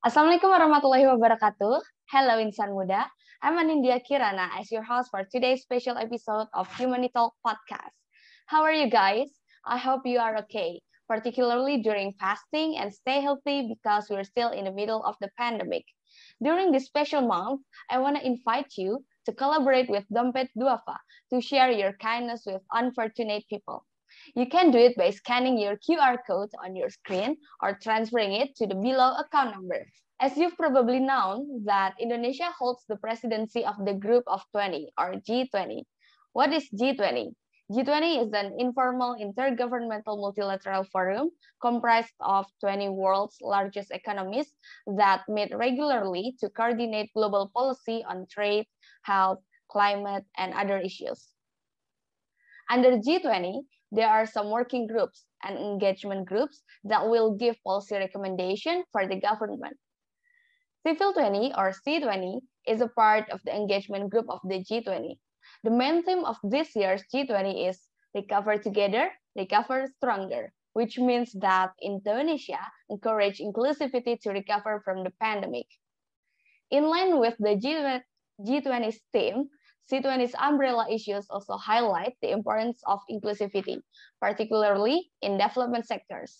Assalamualaikum warahmatullahi wabarakatuh. Hello Insan Muda. I'm Anindya Kirana as your host for today's special episode of Humanity Talk podcast. How are you guys? I hope you are okay, particularly during fasting and stay healthy because we're still in the middle of the pandemic. During this special month, I want to invite you to collaborate with Dompet Dhuafa to share your kindness with unfortunate people. You can do it by scanning your QR code on your screen or transferring it to the below account number. As you've probably known that Indonesia holds the presidency of the Group of 20 or G20. What is G20? G20 is an informal intergovernmental multilateral forum comprised of 20 world's largest economies that meet regularly to coordinate global policy on trade, health, climate, and other issues. Under G20, there are some working groups and engagement groups that will give policy recommendation for the government. Civil 20 or C20 is a part of the engagement group of the G20. The main theme of this year's G20 is Recover Together, Recover Stronger, which means that Indonesia encourage inclusivity to recover from the pandemic. In line with the G20's theme, C20's umbrella issues also highlight the importance of inclusivity, particularly in development sectors.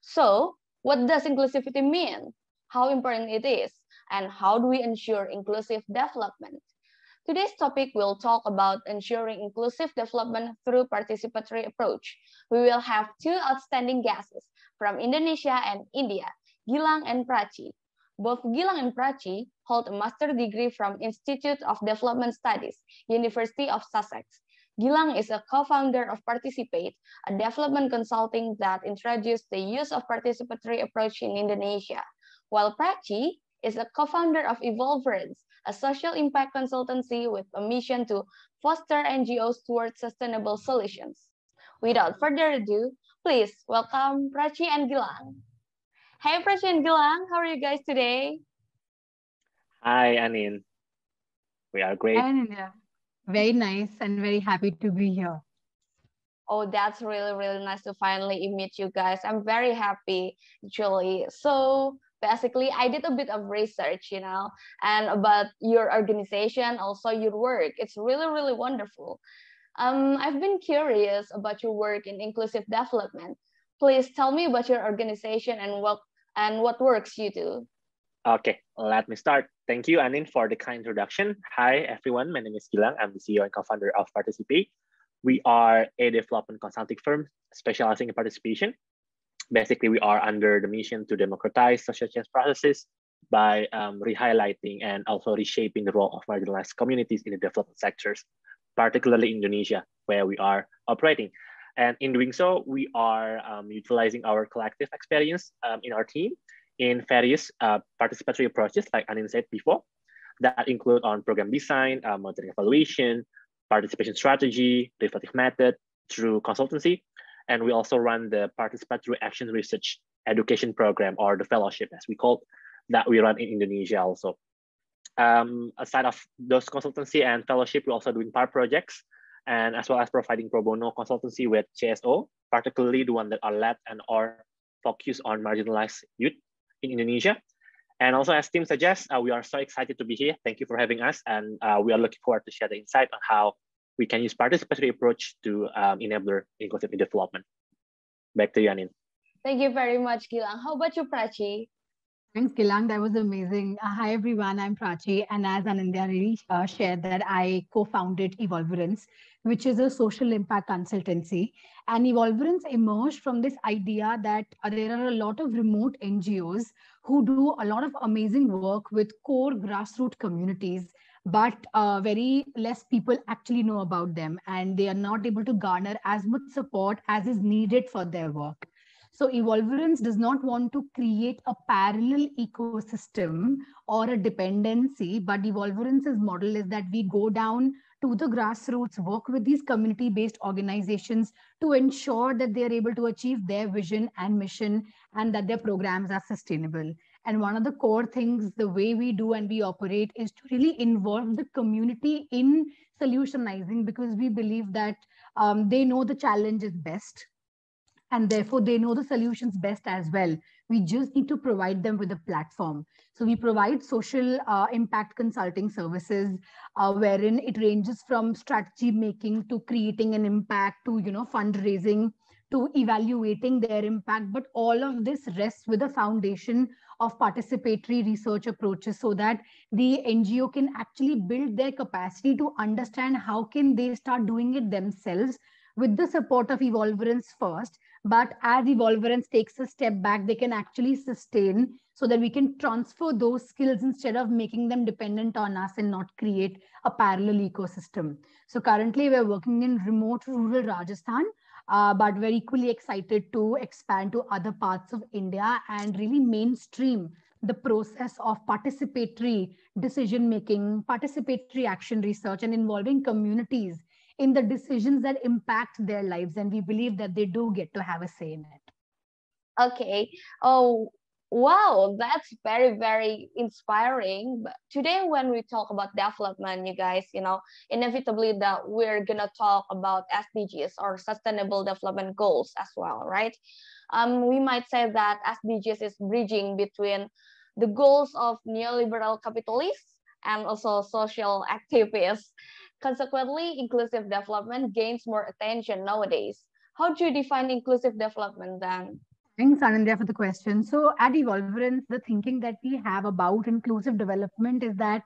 So, what does inclusivity mean? How important it is? And how do we ensure inclusive development? Today's topic will talk about ensuring inclusive development through participatory approach. We will have two outstanding guests from Indonesia and India, Gilang and Prachi. Both Gilang and Prachi hold a master degree from Institute of Development Studies, University of Sussex. Gilang is a co-founder of Participate, a development consulting that introduced the use of participatory approach in Indonesia, while Prachi is a co-founder of Evolverance, a social impact consultancy with a mission to foster NGOs towards sustainable solutions. Without further ado, please welcome Prachi and Gilang. Hey, Prachi and Gilang, how are you guys today? Hi, Anin. We are great. Anin, Very nice and very happy to be here. Oh, that's really, really nice to finally meet you guys. I'm very happy, actually. So basically, I did a bit of research, you know, and about your organization, also your work. It's really, really wonderful. Um, I've been curious about your work in inclusive development. Please tell me about your organization and what and what works you do. Okay, let me start. Thank you, Anin, for the kind introduction. Hi, everyone. My name is Gilang. I'm the CEO and co-founder of Participate. We are a development consulting firm specializing in participation. Basically, we are under the mission to democratize social change processes by um, re-highlighting and also reshaping the role of marginalized communities in the development sectors, particularly Indonesia, where we are operating. And in doing so, we are um, utilizing our collective experience um, in our team in various uh, participatory approaches, like Anin said before, that include on program design, uh, monitoring evaluation, participation strategy, reflective method through consultancy. And we also run the participatory action research education program or the fellowship as we call it, that we run in Indonesia also. Um, aside of those consultancy and fellowship, we're also doing part projects and as well as providing pro bono consultancy with CSO, particularly the one that are led and are focused on marginalized youth in Indonesia. And also, as Tim suggests, uh, we are so excited to be here. Thank you for having us, and uh, we are looking forward to share the insight on how we can use participatory approach to um, enable inclusive development. Back to you. Thank you very much, Gilang. How about you, Prachi? Thanks, Gilang. That was amazing. Uh, hi, everyone. I'm Prachi. And as Anindya really uh, shared that I co-founded Evolverance, which is a social impact consultancy. And Evolverance emerged from this idea that uh, there are a lot of remote NGOs who do a lot of amazing work with core grassroots communities, but uh, very less people actually know about them. And they are not able to garner as much support as is needed for their work. So Evolverance does not want to create a parallel ecosystem or a dependency, but Evolverance's model is that we go down to the grassroots, work with these community-based organizations to ensure that they are able to achieve their vision and mission and that their programs are sustainable. And one of the core things, the way we do and we operate is to really involve the community in solutionizing because we believe that um, they know the challenges best and therefore they know the solutions best as well. We just need to provide them with a platform. So we provide social uh, impact consulting services, uh, wherein it ranges from strategy making to creating an impact to you know fundraising to evaluating their impact. But all of this rests with a foundation of participatory research approaches so that the NGO can actually build their capacity to understand how can they start doing it themselves with the support of Evolverance first. But as Evolverance takes a step back, they can actually sustain so that we can transfer those skills instead of making them dependent on us and not create a parallel ecosystem. So currently we're working in remote rural Rajasthan uh, but we're equally excited to expand to other parts of India and really mainstream the process of participatory decision making, participatory action research, and involving communities in the decisions that impact their lives. And we believe that they do get to have a say in it. Okay. Oh, Wow, that's very, very inspiring. But today, when we talk about development, you guys, you know, inevitably that we're gonna talk about SDGs or Sustainable Development Goals as well, right? Um, we might say that SDGs is bridging between the goals of neoliberal capitalists and also social activists. Consequently, inclusive development gains more attention nowadays. How do you define inclusive development then? Thanks, Anindya, for the question. So at Evolverance, the thinking that we have about inclusive development is that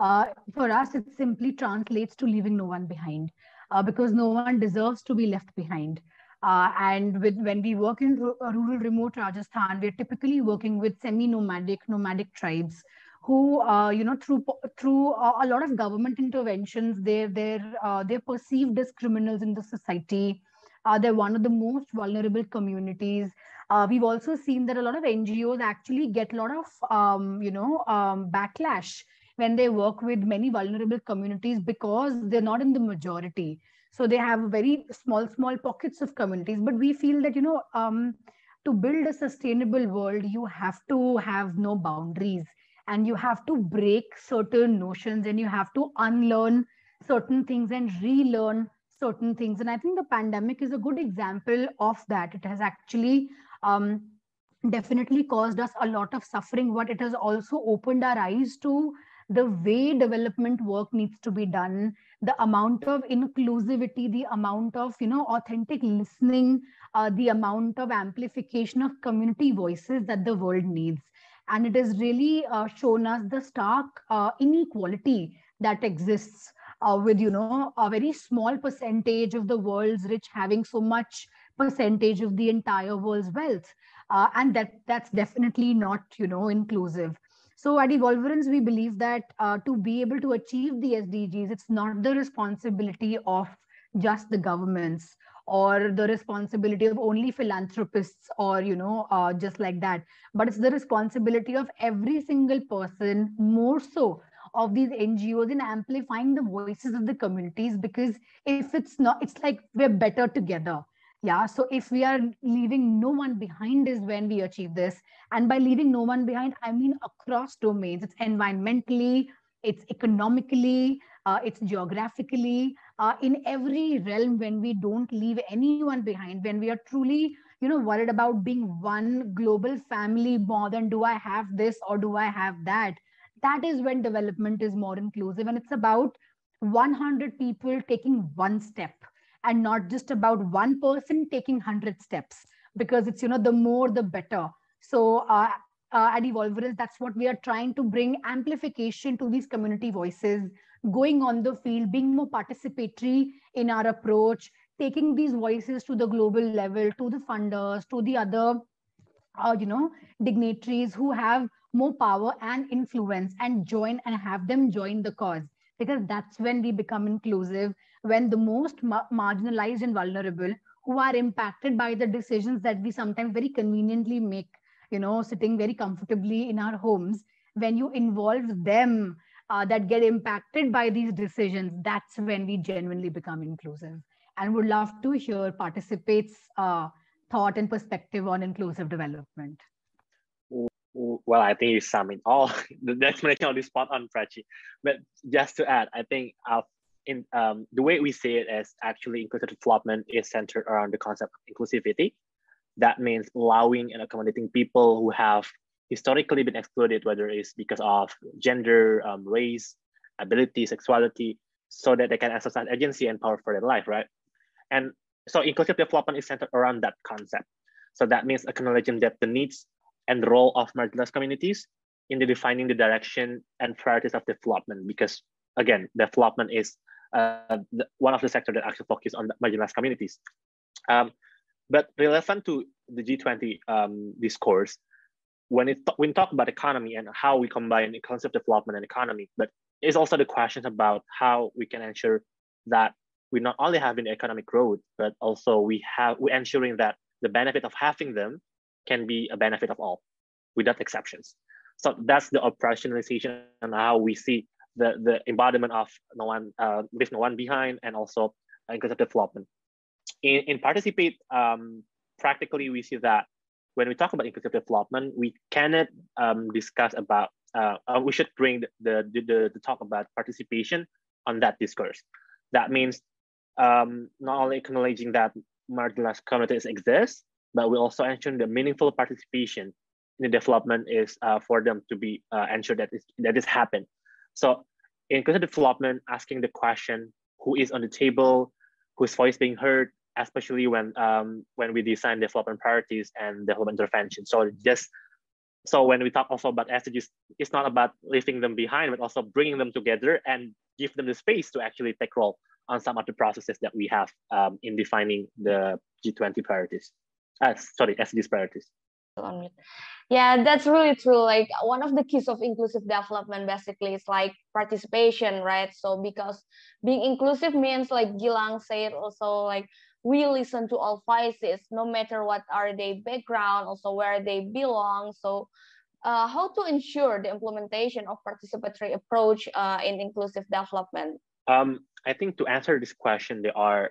uh, for us, it simply translates to leaving no one behind uh, because no one deserves to be left behind. Uh, and with, when we work in rural remote Rajasthan, we're typically working with semi-nomadic, nomadic tribes who, uh, you know, through through a lot of government interventions, they're they're uh, they're perceived as criminals in the society. Uh, they're one of the most vulnerable communities. Uh, we've also seen that a lot of NGOs actually get a lot of, um, you know, um, backlash when they work with many vulnerable communities because they're not in the majority. So they have very small, small pockets of communities. But we feel that, you know, um, to build a sustainable world, you have to have no boundaries and you have to break certain notions and you have to unlearn certain things and relearn certain things. And I think the pandemic is a good example of that. It has actually um, definitely caused us a lot of suffering, but it has also opened our eyes to the way development work needs to be done, the amount of inclusivity, the amount of you know authentic listening, uh, the amount of amplification of community voices that the world needs, and it has really uh, shown us the stark uh, inequality that exists uh, with you know a very small percentage of the world's rich having so much percentage of the entire world's wealth. Uh, and that that's definitely not, you know, inclusive. So at Evolverance, we believe that uh, to be able to achieve the SDGs, it's not the responsibility of just the governments or the responsibility of only philanthropists or you know uh, just like that. But it's the responsibility of every single person more so of these ngos in amplifying the voices of the communities because if it's not it's like we're better together. Yeah so if we are leaving no one behind is when we achieve this. And by leaving no one behind i mean across domains. It's environmentally it's economically uh, it's geographically uh, in every realm when we don't leave anyone behind when we are truly you know worried about being one global family more than do i have this or do i have that? That is when development is more inclusive and it's about 100 people taking one step and not just about one person taking 100 steps because it's you know the more the better. So uh, uh, at Evolverance, that's what we are trying to bring amplification to these community voices, going on the field, being more participatory in our approach, taking these voices to the global level, to the funders, to the other, uh, you know, dignitaries who have more power and influence and join and have them join the cause. Because that's when we become inclusive when the most ma- marginalized and vulnerable who are impacted by the decisions that we sometimes very conveniently make you know sitting very comfortably in our homes when you involve them uh, that get impacted by these decisions that's when we genuinely become inclusive and would love to hear participants uh, thought and perspective on inclusive development well, I think you sum it all. the explanation on this spot on, Prachi. But just to add, I think uh, in um, the way we see it as actually inclusive development is centered around the concept of inclusivity. That means allowing and accommodating people who have historically been excluded, whether it's because of gender, um, race, ability, sexuality, so that they can exercise agency and power for their life, right? And so inclusive development is centered around that concept. So that means acknowledging that the needs and the role of marginalized communities in the defining the direction and priorities of development. Because again, development is uh, the, one of the sectors that actually focus on marginalized communities. Um, but relevant to the G20 um, discourse, when it when we talk about economy and how we combine concept development and economy, but it's also the questions about how we can ensure that we not only have an economic growth, but also we have we ensuring that the benefit of having them can be a benefit of all, without exceptions. So that's the operationalization and how we see the, the embodiment of no one uh, leave no one behind and also inclusive development. In, in participate, um, practically we see that when we talk about inclusive development, we cannot um, discuss about, uh, uh, we should bring the, the, the, the, talk about participation on that discourse. That means um, not only acknowledging that marginalized communities exist, but we also ensure the meaningful participation in the development is uh, for them to be uh, ensured that, that this happen. So inclusive development, asking the question, who is on the table, whose voice being heard, especially when um, when we design development priorities and development intervention. So just so when we talk also about SDGs, it's not about leaving them behind, but also bringing them together and give them the space to actually take role on some of the processes that we have um, in defining the G20 priorities. Uh, sorry, SDGs priorities. Yeah, that's really true. Like one of the keys of inclusive development basically is like participation, right? So because being inclusive means like Gilang said also like we listen to all voices, no matter what are their background, also where they belong. So uh, how to ensure the implementation of participatory approach uh, in inclusive development? Um, I think to answer this question, there are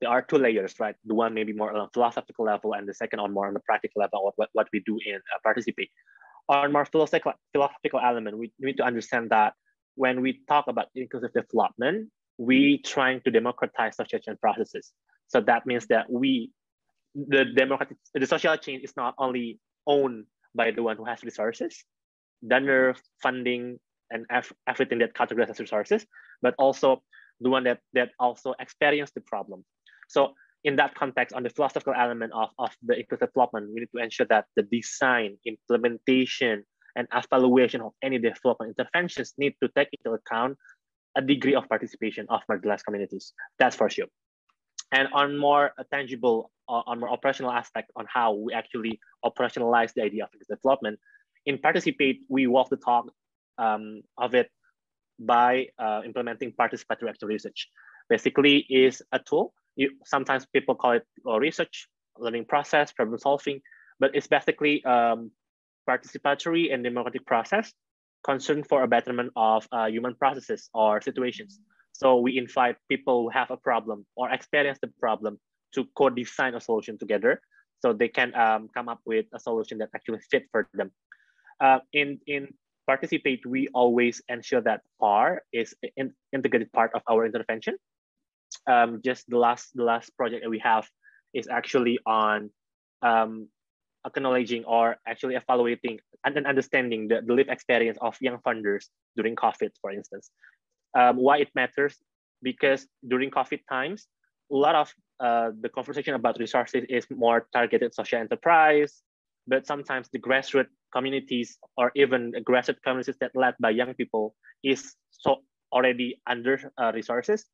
there are two layers, right? The one maybe more on a philosophical level, and the second on more on the practical level, what, what we do in uh, participate. On more philosophical philosophical element, we need to understand that when we talk about inclusive development, we trying to democratize social change processes. So that means that we, the democratic, the social change is not only owned by the one who has resources, donor funding, and everything that categorizes resources, but also the one that that also experience the problem. So in that context, on the philosophical element of, of the inclusive development, we need to ensure that the design, implementation, and evaluation of any development interventions need to take into account a degree of participation of marginalized communities. That's for sure. And on more tangible, uh, on more operational aspect on how we actually operationalize the idea of development, in Participate, we walk the talk um, of it by uh, implementing participatory action research. Basically, is a tool. You, sometimes people call it research learning process, problem solving, but it's basically um, participatory and democratic process concerned for a betterment of uh, human processes or situations. So we invite people who have a problem or experience the problem to co-design a solution together so they can um, come up with a solution that actually fit for them. Uh, in, in participate, we always ensure that PAR is an integrated part of our intervention. Um, just the last the last project that we have is actually on um, acknowledging or actually evaluating and then understanding the, the life experience of young funders during COVID, for instance. Um, why it matters? Because during COVID times, a lot of uh, the conversation about resources is more targeted social enterprise, but sometimes the grassroots communities or even grassroots communities that led by young people is so already under uh, resources.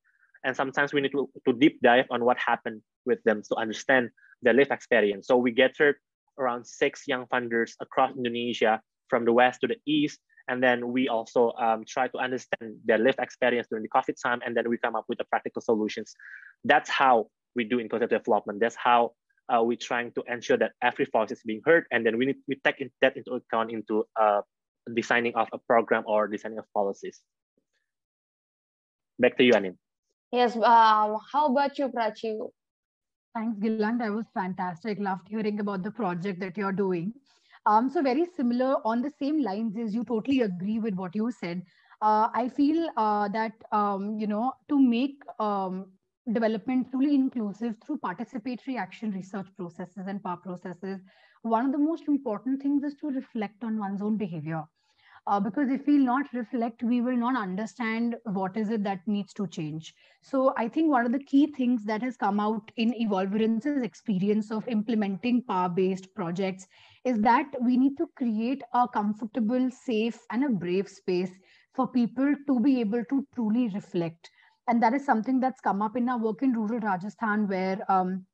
And sometimes we need to, to deep dive on what happened with them to understand their life experience. So we gathered around six young funders across Indonesia from the west to the east. And then we also um, try to understand their life experience during the COVID time, and then we come up with the practical solutions. That's how we do inclusive development. That's how uh, we're trying to ensure that every voice is being heard, and then we need we take that into account into uh, designing of a program or designing of policies. Back to you, Anin. Yes. Um, how about you, Prachi? Thanks, Gilang. That was fantastic. Loved hearing about the project that you're doing. Um, so very similar on the same lines is you totally agree with what you said. Uh, I feel uh, that um, you know to make um, development truly inclusive through participatory action research processes and PAR processes, one of the most important things is to reflect on one's own behavior. Uh, because if we not reflect, we will not understand what is it that needs to change. So I think one of the key things that has come out in Evolverance's experience of implementing PAR-based projects is that we need to create a comfortable, safe, and a brave space for people to be able to truly reflect. And that is something that's come up in our work in rural Rajasthan, where um,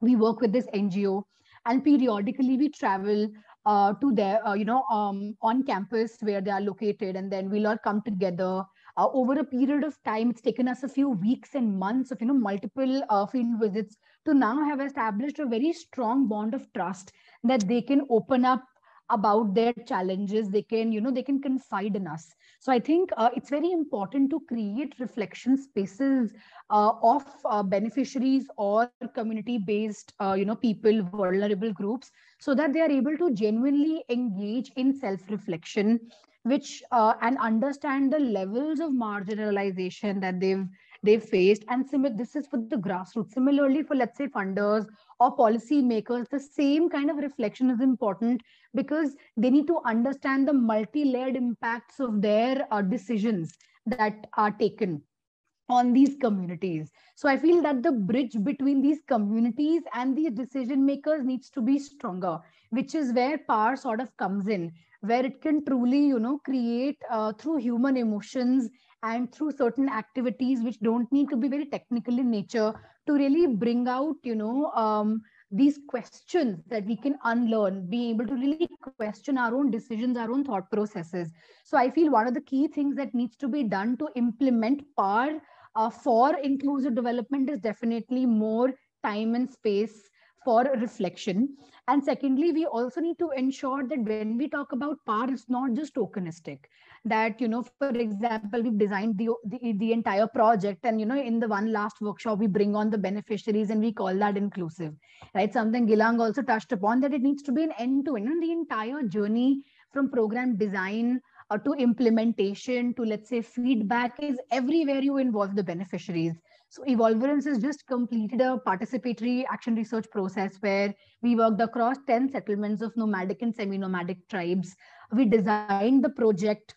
we work with this NGO and periodically we travel uh, to their, uh, you know, um, on campus where they are located, and then we'll all come together. Uh, over a period of time, it's taken us a few weeks and months of, you know, multiple uh, field visits to now have established a very strong bond of trust that they can open up about their challenges. They can you know they can confide in us. So i think uh, it's very important to create reflection spaces uh, of uh, beneficiaries or community based uh, you know people vulnerable groups so that they are able to genuinely engage in self reflection which uh, and understand the levels of marginalization that they've they've faced. And sim- this is for the grassroots. Similarly for let's say funders or policy makers the same kind of reflection is important because they need to understand the multi-layered impacts of their uh, decisions that are taken on these communities. So i feel that the bridge between these communities and the decision makers needs to be stronger which is where PAR sort of comes in where it can truly you know create uh, through human emotions and through certain activities which don't need to be very technical in nature to really bring out you know um, these questions that we can unlearn be able to really question our own decisions our own thought processes. So i feel one of the key things that needs to be done to implement PAR uh, for inclusive development is definitely more time and space for reflection. And secondly we also need to ensure that when we talk about PAR it's not just tokenistic. That you know for example we've designed the, the, the entire project and you know in the one last workshop we bring on the beneficiaries and we call that inclusive right? Something gilang also touched upon that it needs to be an end to end the entire journey from program design uh, to implementation to let's say feedback is everywhere you involve the beneficiaries so Evolverance has just completed a participatory action research process where we worked across 10 settlements of nomadic and semi-nomadic tribes. We designed the project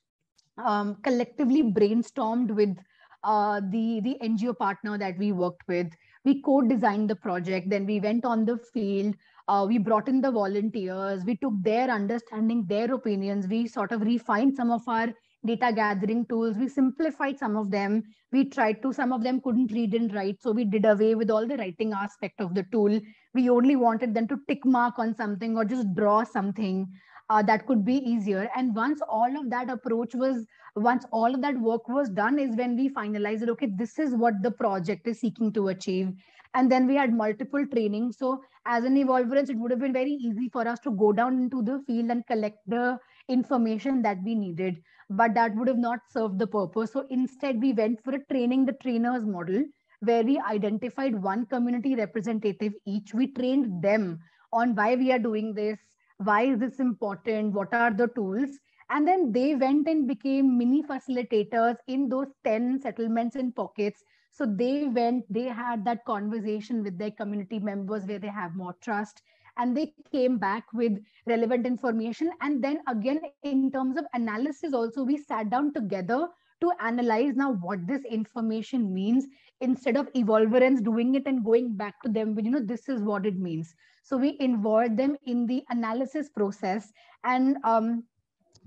um, collectively brainstormed with uh, the, the NGO partner that we worked with. We co-designed the project, then we went on the field, uh, we brought in the volunteers, we took their understanding, their opinions, we sort of refined some of our data gathering tools, we simplified some of them, we tried to, some of them couldn't read and write, so we did away with all the writing aspect of the tool. We only wanted them to tick mark on something or just draw something uh, that could be easier. And once all of that approach was, once all of that work was done, is when we finalized. Okay, this is what the project is seeking to achieve. And then we had multiple trainings. So as an evolverance, it would have been very easy for us to go down into the field and collect the information that we needed. But that would have not served the purpose. So instead, we went for a training the trainers model where we identified one community representative each. We trained them on why we are doing this, why is this important what are the tools and then they went and became mini facilitators in those 10 settlements and pockets so they went they had that conversation with their community members where they have more trust and they came back with relevant information and then again in terms of analysis also we sat down together to analyze now what this information means instead of evolverance doing it and going back to them with you know this is what it means so we involve them in the analysis process and um,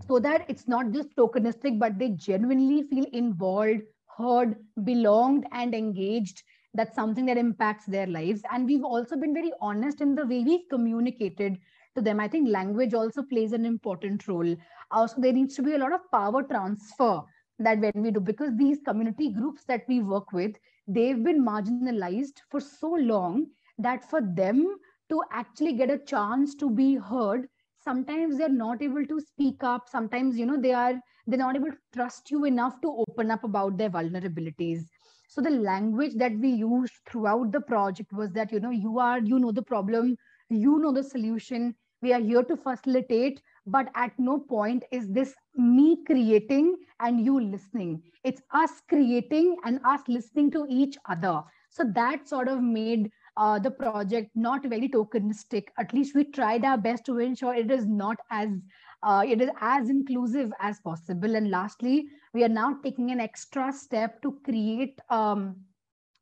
so that it's not just tokenistic, but they genuinely feel involved, heard, belonged, and engaged. That's something that impacts their lives. And we've also been very honest in the way we've communicated to them. I think language also plays an important role. Also, there needs to be a lot of power transfer that when we do, because these community groups that we work with, they've been marginalized for so long that for them to actually get a chance to be heard sometimes they're not able to speak up sometimes you know they are they're not able to trust you enough to open up about their vulnerabilities so the language that we used throughout the project was that you know you are you know the problem you know the solution we are here to facilitate but at no point is this me creating and you listening it's us creating and us listening to each other So that sort of made uh, the project not very tokenistic. At least we tried our best to ensure it is not as uh, it is as inclusive as possible. And lastly, we are now taking an extra step to create. Um,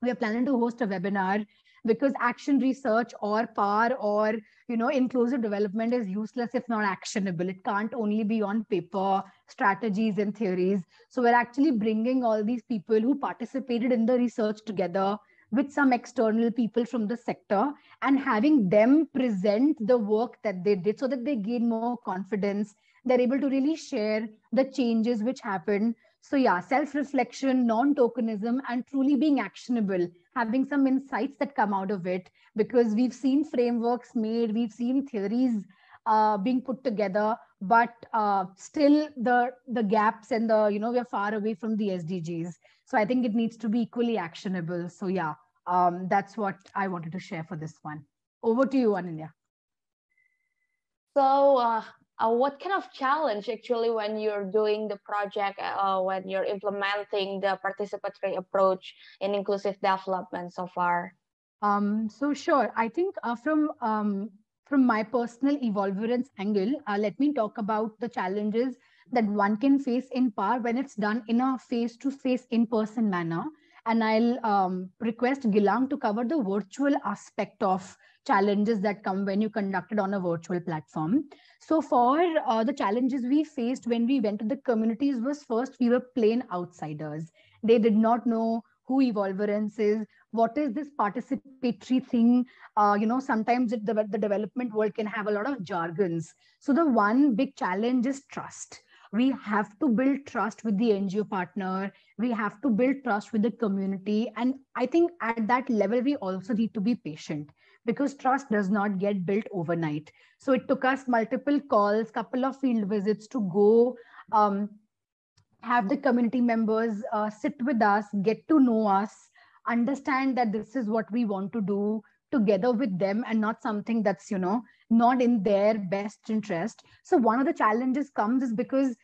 we are planning to host a webinar because action research or PAR or you know inclusive development is useless if not actionable it can't only be on paper strategies and theories so we're actually bringing all these people who participated in the research together with some external people from the sector and having them present the work that they did so that they gain more confidence they're able to really share the changes which happen so yeah self reflection non tokenism and truly being actionable having some insights that come out of it because we've seen frameworks made we've seen theories uh, being put together but uh, still the the gaps and the you know we're far away from the sdgs so i think it needs to be equally actionable. So yeah um, that's what i wanted to share for this one. Over to you Anindya so uh, uh, what kind of challenge actually when you're doing the project uh, when you're implementing the participatory approach in inclusive development so far? Um, so sure. I think uh, from um, from my personal evolverance angle uh, let me talk about the challenges that one can face in PAR when it's done in a face-to-face in-person manner. And i'll um, request gilang to cover the virtual aspect of challenges that come when you conduct it on a virtual platform. So for uh, the challenges we faced when we went to the communities was first we were plain outsiders. They did not know who Evolverance is, what is this participatory thing. Uh, you know, sometimes it, the, the development world can have a lot of jargons. So the one big challenge is trust we have to build trust with the ngo partner we have to build trust with the community and i think at that level we also need to be patient because trust does not get built overnight. So it took us multiple calls, couple of field visits to go um, have the community members uh, sit with us, get to know us, understand that this is what we want to do together with them and not something that's, you know, not in their best interest. So one of the challenges comes is because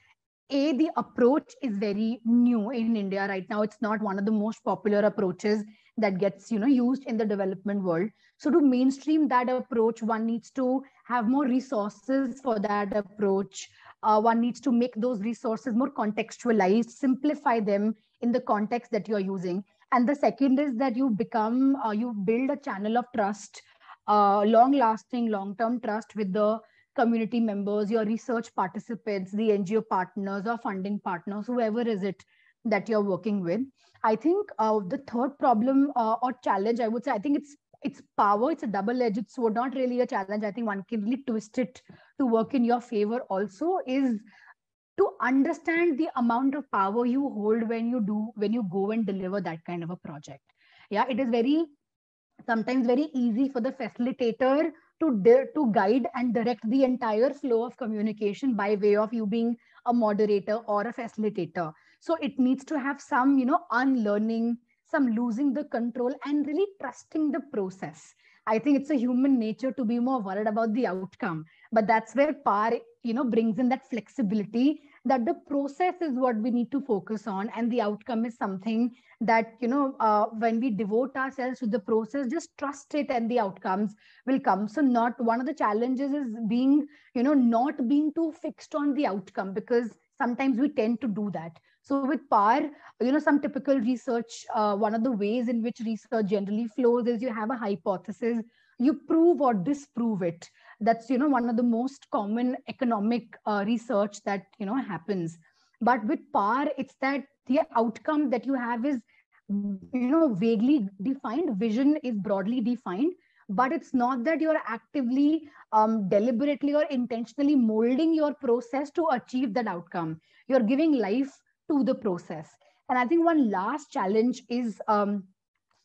a the approach is very new in india right now it's not one of the most popular approaches that gets you know used in the development world. So to mainstream that approach one needs to have more resources for that approach. Uh, one needs to make those resources more contextualized simplify them in the context that you're using. And the second is that you become uh, you build a channel of trust uh, long lasting long term trust with the community members your research participants the ngo partners or funding partners whoever is it that you're working with I think uh, the third problem uh, or challenge, I would say, I think it's it's power. It's a double-edged sword, not really a challenge. I think one can really twist it to work in your favor. Also, is to understand the amount of power you hold when you do when you go and deliver that kind of a project. Yeah, it is very sometimes very easy for the facilitator to to guide and direct the entire flow of communication by way of you being a moderator or a facilitator so it needs to have some, you know, unlearning, some losing the control and really trusting the process. I think it's a human nature to be more worried about the outcome. But that's where PAR, you know, brings in that flexibility that the process is what we need to focus on and the outcome is something that you know uh, when we devote ourselves to the process just trust it and the outcomes will come so not one of the challenges is being you know not being too fixed on the outcome because sometimes we tend to do that so with PAR, you know, some typical research, uh, one of the ways in which research generally flows is you have a hypothesis, you prove or disprove it. That's, you know, one of the most common economic uh, research that, you know, happens. But with PAR, it's that the outcome that you have is, you know, vaguely defined. Vision is broadly defined, but it's not that you're actively um, deliberately or intentionally molding your process to achieve that outcome you're giving life to the process. And I think one last challenge is um,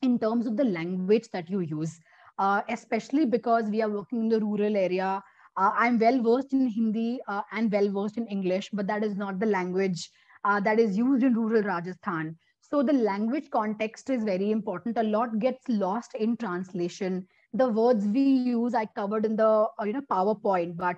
in terms of the language that you use, uh, especially because we are working in the rural area. Uh, I'm well versed in Hindi uh, and well versed in English, but that is not the language uh, that is used in rural Rajasthan. So the language context is very important. A lot gets lost in translation. The words we use, I covered in the uh, you know PowerPoint, but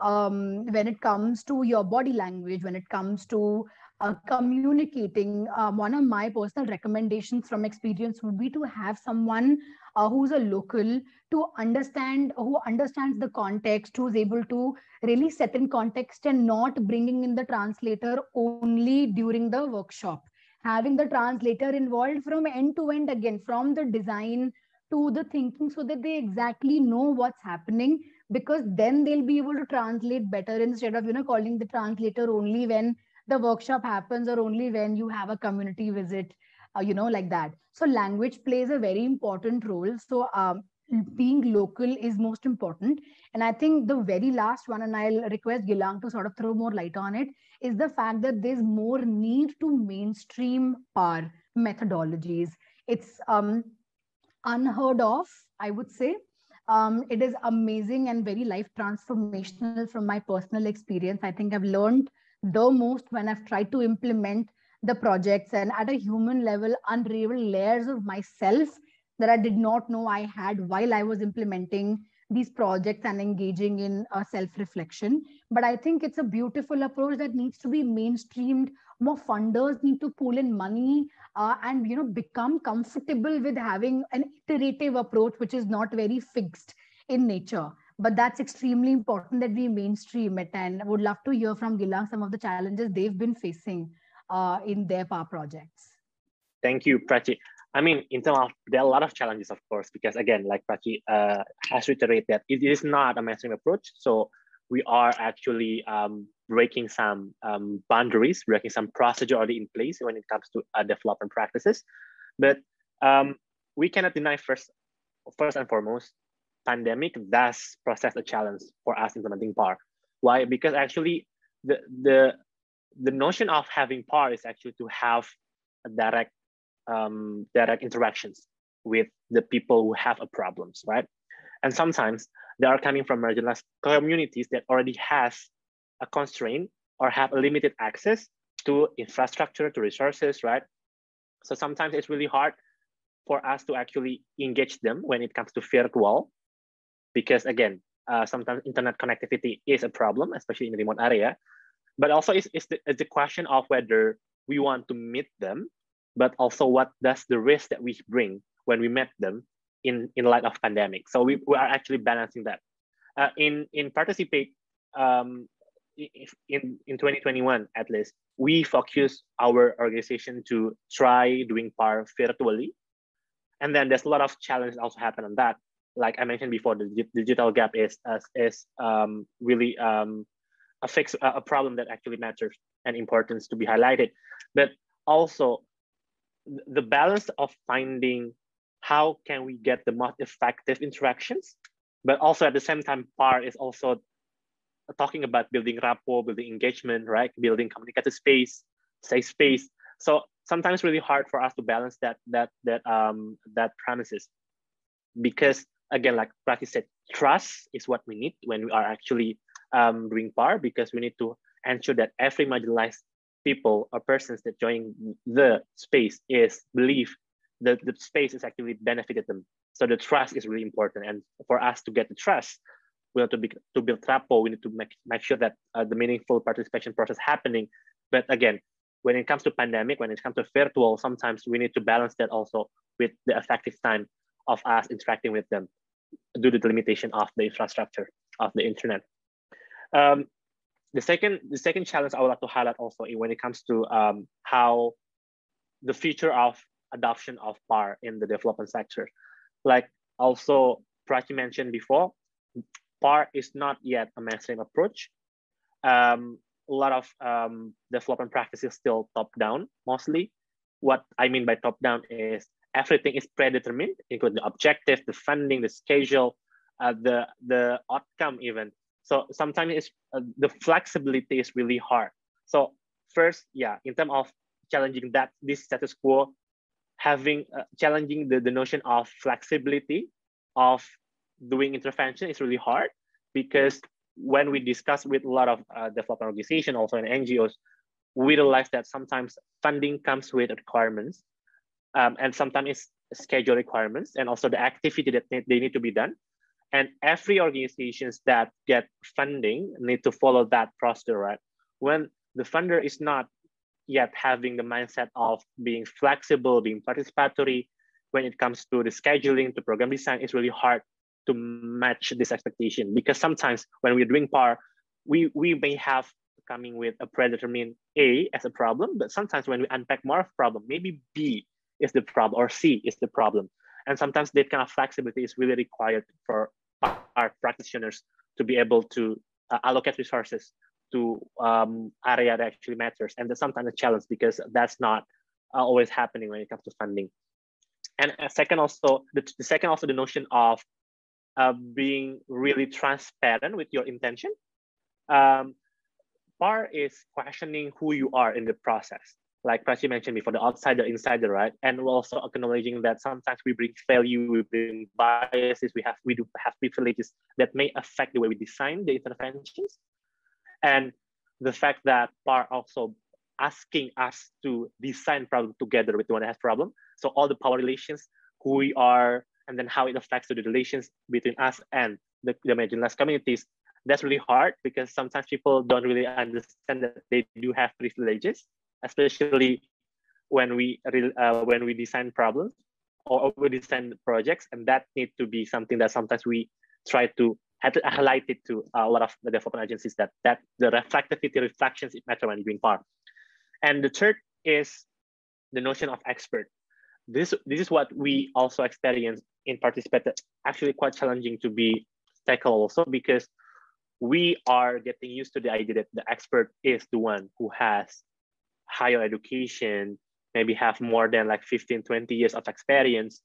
um, when it comes to your body language, when it comes to uh, communicating, um, one of my personal recommendations from experience would be to have someone uh, who's a local to understand, who understands the context, who's able to really set in context and not bringing in the translator only during the workshop. Having the translator involved from end to end again, from the design to the thinking, so that they exactly know what's happening because then they'll be able to translate better instead of you know calling the translator only when the workshop happens or only when you have a community visit uh, you know like that. So language plays a very important role. So um, being local is most important. And i think the very last one and i'll request gilang to sort of throw more light on it is the fact that there's more need to mainstream our methodologies. It's um, unheard of i would say. Um, it is amazing and very life transformational from my personal experience. I think i've learned the most when I've tried to implement the projects and at a human level unravel layers of myself that I did not know I had while I was implementing these projects and engaging in uh, self-reflection. But I think it's a beautiful approach that needs to be mainstreamed. More funders need to pull in money uh, and you know become comfortable with having an iterative approach, which is not very fixed in nature but that's extremely important that we mainstream it and would love to hear from Gilang some of the challenges they've been facing uh, in their PAR projects. Thank you, Prachi. I mean, in terms of, there are a lot of challenges, of course, because again, like Prachi uh, has reiterated that it is not a mainstream approach. So we are actually um, breaking some um, boundaries, breaking some procedure already in place when it comes to uh, development practices. But um, we cannot deny first, first and foremost, pandemic does process a challenge for us implementing PAR. Why? Because actually the the the notion of having PAR is actually to have direct um, direct interactions with the people who have a problems, right? And sometimes they are coming from marginalized communities that already has a constraint or have a limited access to infrastructure, to resources, right? So sometimes it's really hard for us to actually engage them when it comes to virtual because again, uh, sometimes internet connectivity is a problem, especially in the remote area. But also it's, it's, the, it's the question of whether we want to meet them, but also what does the risk that we bring when we met them in, in light of pandemic. So we, we are actually balancing that. Uh, in, in participate, um, in, in 2021 at least, we focus our organization to try doing PAR virtually. And then there's a lot of challenges also happen on that like I mentioned before, the digital gap is is um, really um, a fix a problem that actually matters and importance to be highlighted. But also the balance of finding how can we get the most effective interactions, but also at the same time, PAR is also talking about building rapport, building engagement, right? Building communicative space, safe space. So sometimes really hard for us to balance that that that um that premises because again, like Prachi said, trust is what we need when we are actually um, doing PAR because we need to ensure that every marginalized people or persons that join the space is believe that the space is actually benefited them. So the trust is really important. And for us to get the trust, we have to, be, to build rapport. We need to make, make sure that uh, the meaningful participation process happening. But again, when it comes to pandemic, when it comes to virtual, sometimes we need to balance that also with the effective time of us interacting with them due to the limitation of the infrastructure of the internet. Um, the second, the second challenge I would like to highlight also when it comes to um, how the future of adoption of PAR in the development sector. Like also Prachi mentioned before, PAR is not yet a mainstream approach. Um, a lot of um, development practices still top down mostly. What I mean by top down is everything is predetermined, including the objective, the funding, the schedule, uh, the the outcome even. So sometimes it's, uh, the flexibility is really hard. So first, yeah, in terms of challenging that this status quo, having uh, challenging the, the notion of flexibility of doing intervention is really hard because when we discuss with a lot of uh, development organizations, also in NGOs, we realize that sometimes funding comes with requirements um, and sometimes it's schedule requirements and also the activity that they need to be done. And every organizations that get funding need to follow that procedure, right? When the funder is not yet having the mindset of being flexible, being participatory, when it comes to the scheduling, to program design, it's really hard to match this expectation because sometimes when we're doing PAR, we, we may have coming with a predetermined A as a problem, but sometimes when we unpack more of problem, maybe B is the problem or C is the problem. And sometimes that kind of flexibility is really required for our practitioners to be able to uh, allocate resources to um, area that actually matters. And that's sometimes a challenge because that's not uh, always happening when it comes to funding. And a second also, the, the second also the notion of uh, being really transparent with your intention. Um, PAR is questioning who you are in the process. Like Prachi mentioned before, the outsider, insider, right? And we're also acknowledging that sometimes we bring value, we bring biases, we have we do have privileges that may affect the way we design the interventions. And the fact that PAR also asking us to design problem together with the one that has problem. So all the power relations, who we are, and then how it affects the relations between us and the, the marginalized communities. That's really hard because sometimes people don't really understand that they do have privileges, especially when we uh, when we design problems or we design projects, and that need to be something that sometimes we try to highlight it to a lot of the development agencies that that the reflectivity reflections matter when doing PAR. And the third is the notion of expert. This, this is what we also experience in participate actually quite challenging to be tackled also because we are getting used to the idea that the expert is the one who has higher education, maybe have more than like 15, 20 years of experience.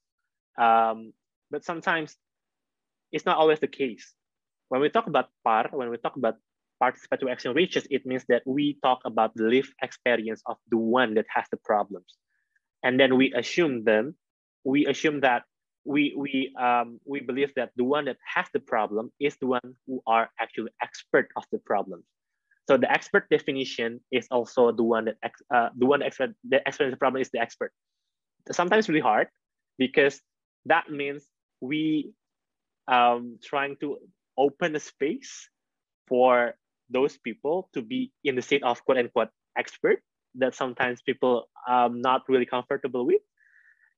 Um, but sometimes it's not always the case. When we talk about PAR, when we talk about participatory action research, it means that we talk about the lived experience of the one that has the problems. And then we assume them, we assume that we we um, we believe that the one that has the problem is the one who are actually expert of the problem. So the expert definition is also the one that uh, the one expert the expert the problem is the expert. Sometimes really hard because that means we um, trying to open a space for those people to be in the state of quote unquote expert that sometimes people um not really comfortable with.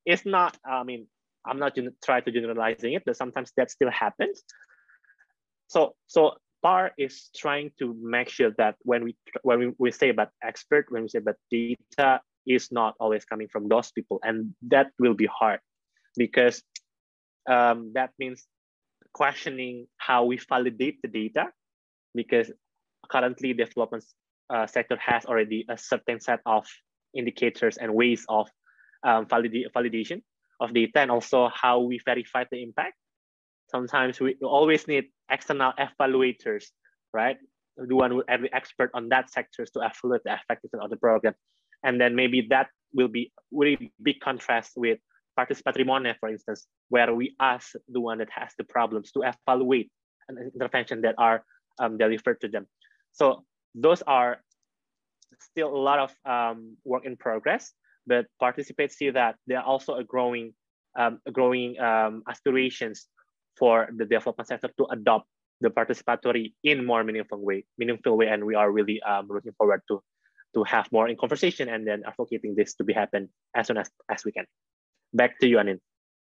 It's not, I mean, I'm not trying to generalizing it, but sometimes that still happens. So, so PAR is trying to make sure that when we when we, we say about expert, when we say about data, is not always coming from those people, and that will be hard because um, that means questioning how we validate the data, because currently development uh, sector has already a certain set of indicators and ways of um, valid validation of data and also how we verify the impact. Sometimes we always need external evaluators, right? The one with every expert on that sector to evaluate the effectiveness of the program. And then maybe that will be really big contrast with participatory MONEF, for instance, where we ask the one that has the problems to evaluate an intervention that are um, delivered to them. So those are still a lot of um, work in progress but participants see that there are also a growing, um, growing um, aspirations for the development sector to adopt the participatory in more meaningful way, meaningful way, and we are really um, looking forward to to have more in conversation and then advocating this to be happen as soon as, as we can. Back to you, Anin.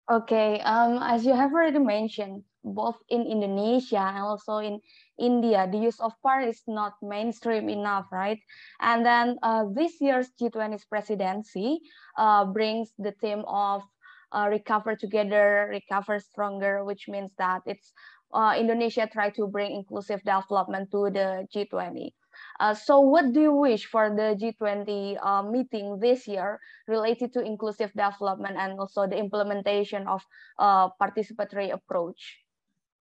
Okay, um, as you have already mentioned, both in Indonesia and also in India, the use of PAR is not mainstream enough, right? And then uh, this year's G20's presidency uh, brings the theme of uh, recover together, recover stronger, which means that it's uh, Indonesia try to bring inclusive development to the G20. Uh, so what do you wish for the G20 uh, meeting this year related to inclusive development and also the implementation of uh, participatory approach?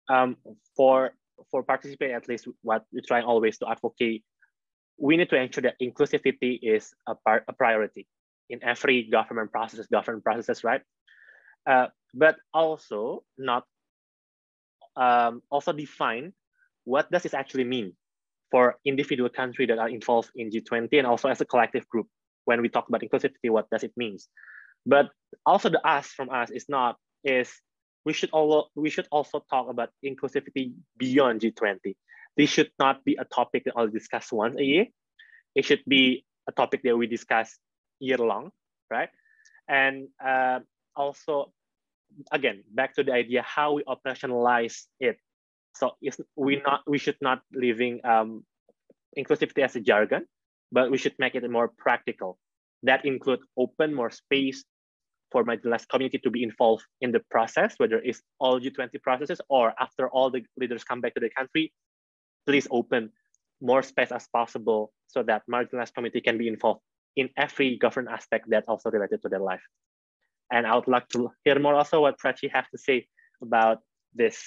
um, for for participate at least what we're trying always to advocate we need to ensure that inclusivity is a, a priority in every government process government processes right uh, but also not um, also define what does this actually mean for individual country that are involved in G20 and also as a collective group when we talk about inclusivity what does it means but also the ask from us is not is we should also we should also talk about inclusivity beyond G20. This should not be a topic that I'll discuss once a year. It should be a topic that we discuss year long, right? And uh, also, again, back to the idea how we operationalize it. So it's, we not we should not leaving um, inclusivity as a jargon, but we should make it more practical. That include open more space for marginalized community to be involved in the process, whether it's all G20 processes or after all the leaders come back to the country, please open more space as possible so that marginalized community can be involved in every government aspect that also related to their life. And I would like to hear more also what Prachi has to say about this.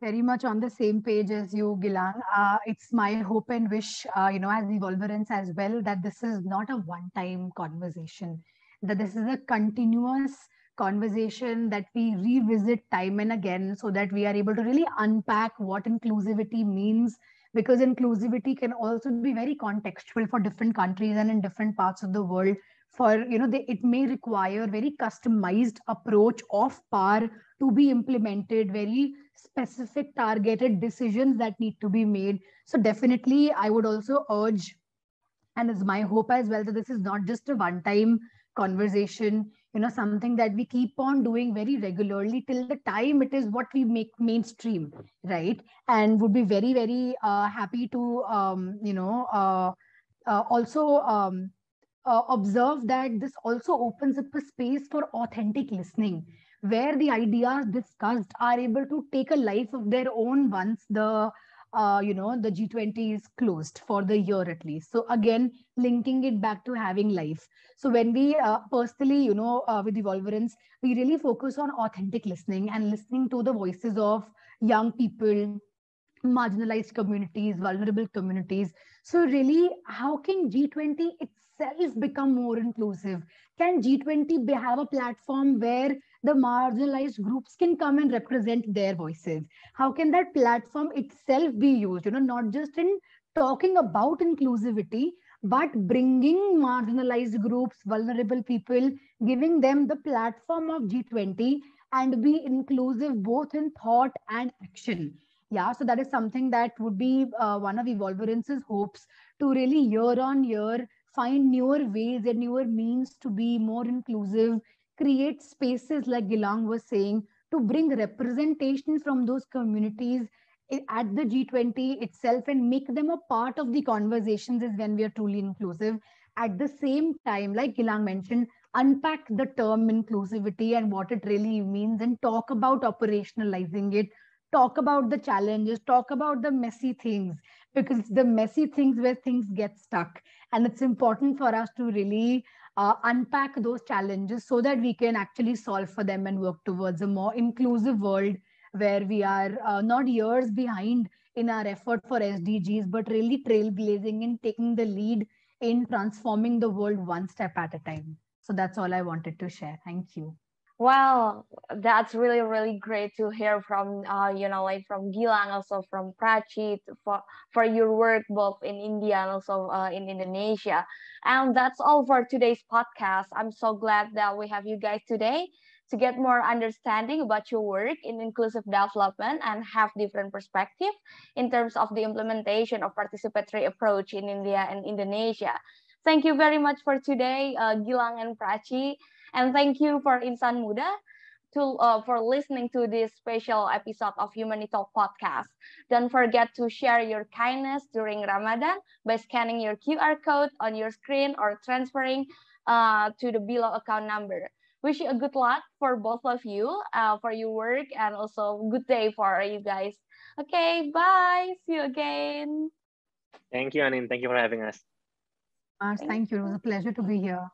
Very much on the same page as you, Gilang. Uh, it's my hope and wish, uh, you know, as Evolverance as well, that this is not a one-time conversation, that this is a continuous conversation that we revisit time and again so that we are able to really unpack what inclusivity means because inclusivity can also be very contextual for different countries and in different parts of the world for you know they, it may require very customized approach of par to be implemented very specific targeted decisions that need to be made. So definitely i would also urge and it's my hope as well that this is not just a one time conversation you know something that we keep on doing very regularly till the time it is what we make mainstream right? And would be very very uh, happy to um, you know uh, uh, also um, uh, observe that this also opens up a space for authentic listening where the ideas discussed are able to take a life of their own once the uh, you know the g20 is closed for the year at least. So again linking it back to having life. So when we uh, personally you know uh, with evolverance we really focus on authentic listening and listening to the voices of young people marginalized communities vulnerable communities. So really how can g20 itself become more inclusive. Can g20 have a platform where the marginalized groups can come and represent their voices? How can that platform itself be used? You know not just in talking about inclusivity but bringing marginalized groups vulnerable people giving them the platform of g20 and be inclusive both in thought and action. Yeah so that is something that would be uh, one of evolverance's hopes to really year on year find newer ways and newer means to be more inclusive create spaces like Gilang was saying to bring representation from those communities eh, at the G20 itself and make them a part of the conversations is when we are truly inclusive. At the same time, like Gilang mentioned, unpack the term inclusivity and what it really means and talk about operationalizing it, talk about the challenges, talk about the messy things, because the messy things where things get stuck. And it's important for us to really uh, unpack those challenges so that we can actually solve for them and work towards a more inclusive world where we are uh, not years behind in our effort for SDGs, but really trailblazing and taking the lead in transforming the world one step at a time. So that's all I wanted to share. Thank you. Well, that's really, really great to hear from, uh, you know, like from Gilang, also from Prachi for, for your work both in India and also uh, in Indonesia. And that's all for today's podcast. I'm so glad that we have you guys today to get more understanding about your work in inclusive development and have different perspective in terms of the implementation of participatory approach in India and Indonesia. Thank you very much for today, uh, Gilang and Prachi. And thank you for Insan Muda to uh, for listening to this special episode of Humanity Talk podcast. Don't forget to share your kindness during Ramadan by scanning your QR code on your screen or transferring uh, to the below account number. Wish you a good luck for both of you uh, for your work and also good day for you guys. Okay, bye. See you again. Thank you, Anin. Thank you for having us. Uh, thank you. It was a pleasure to be here.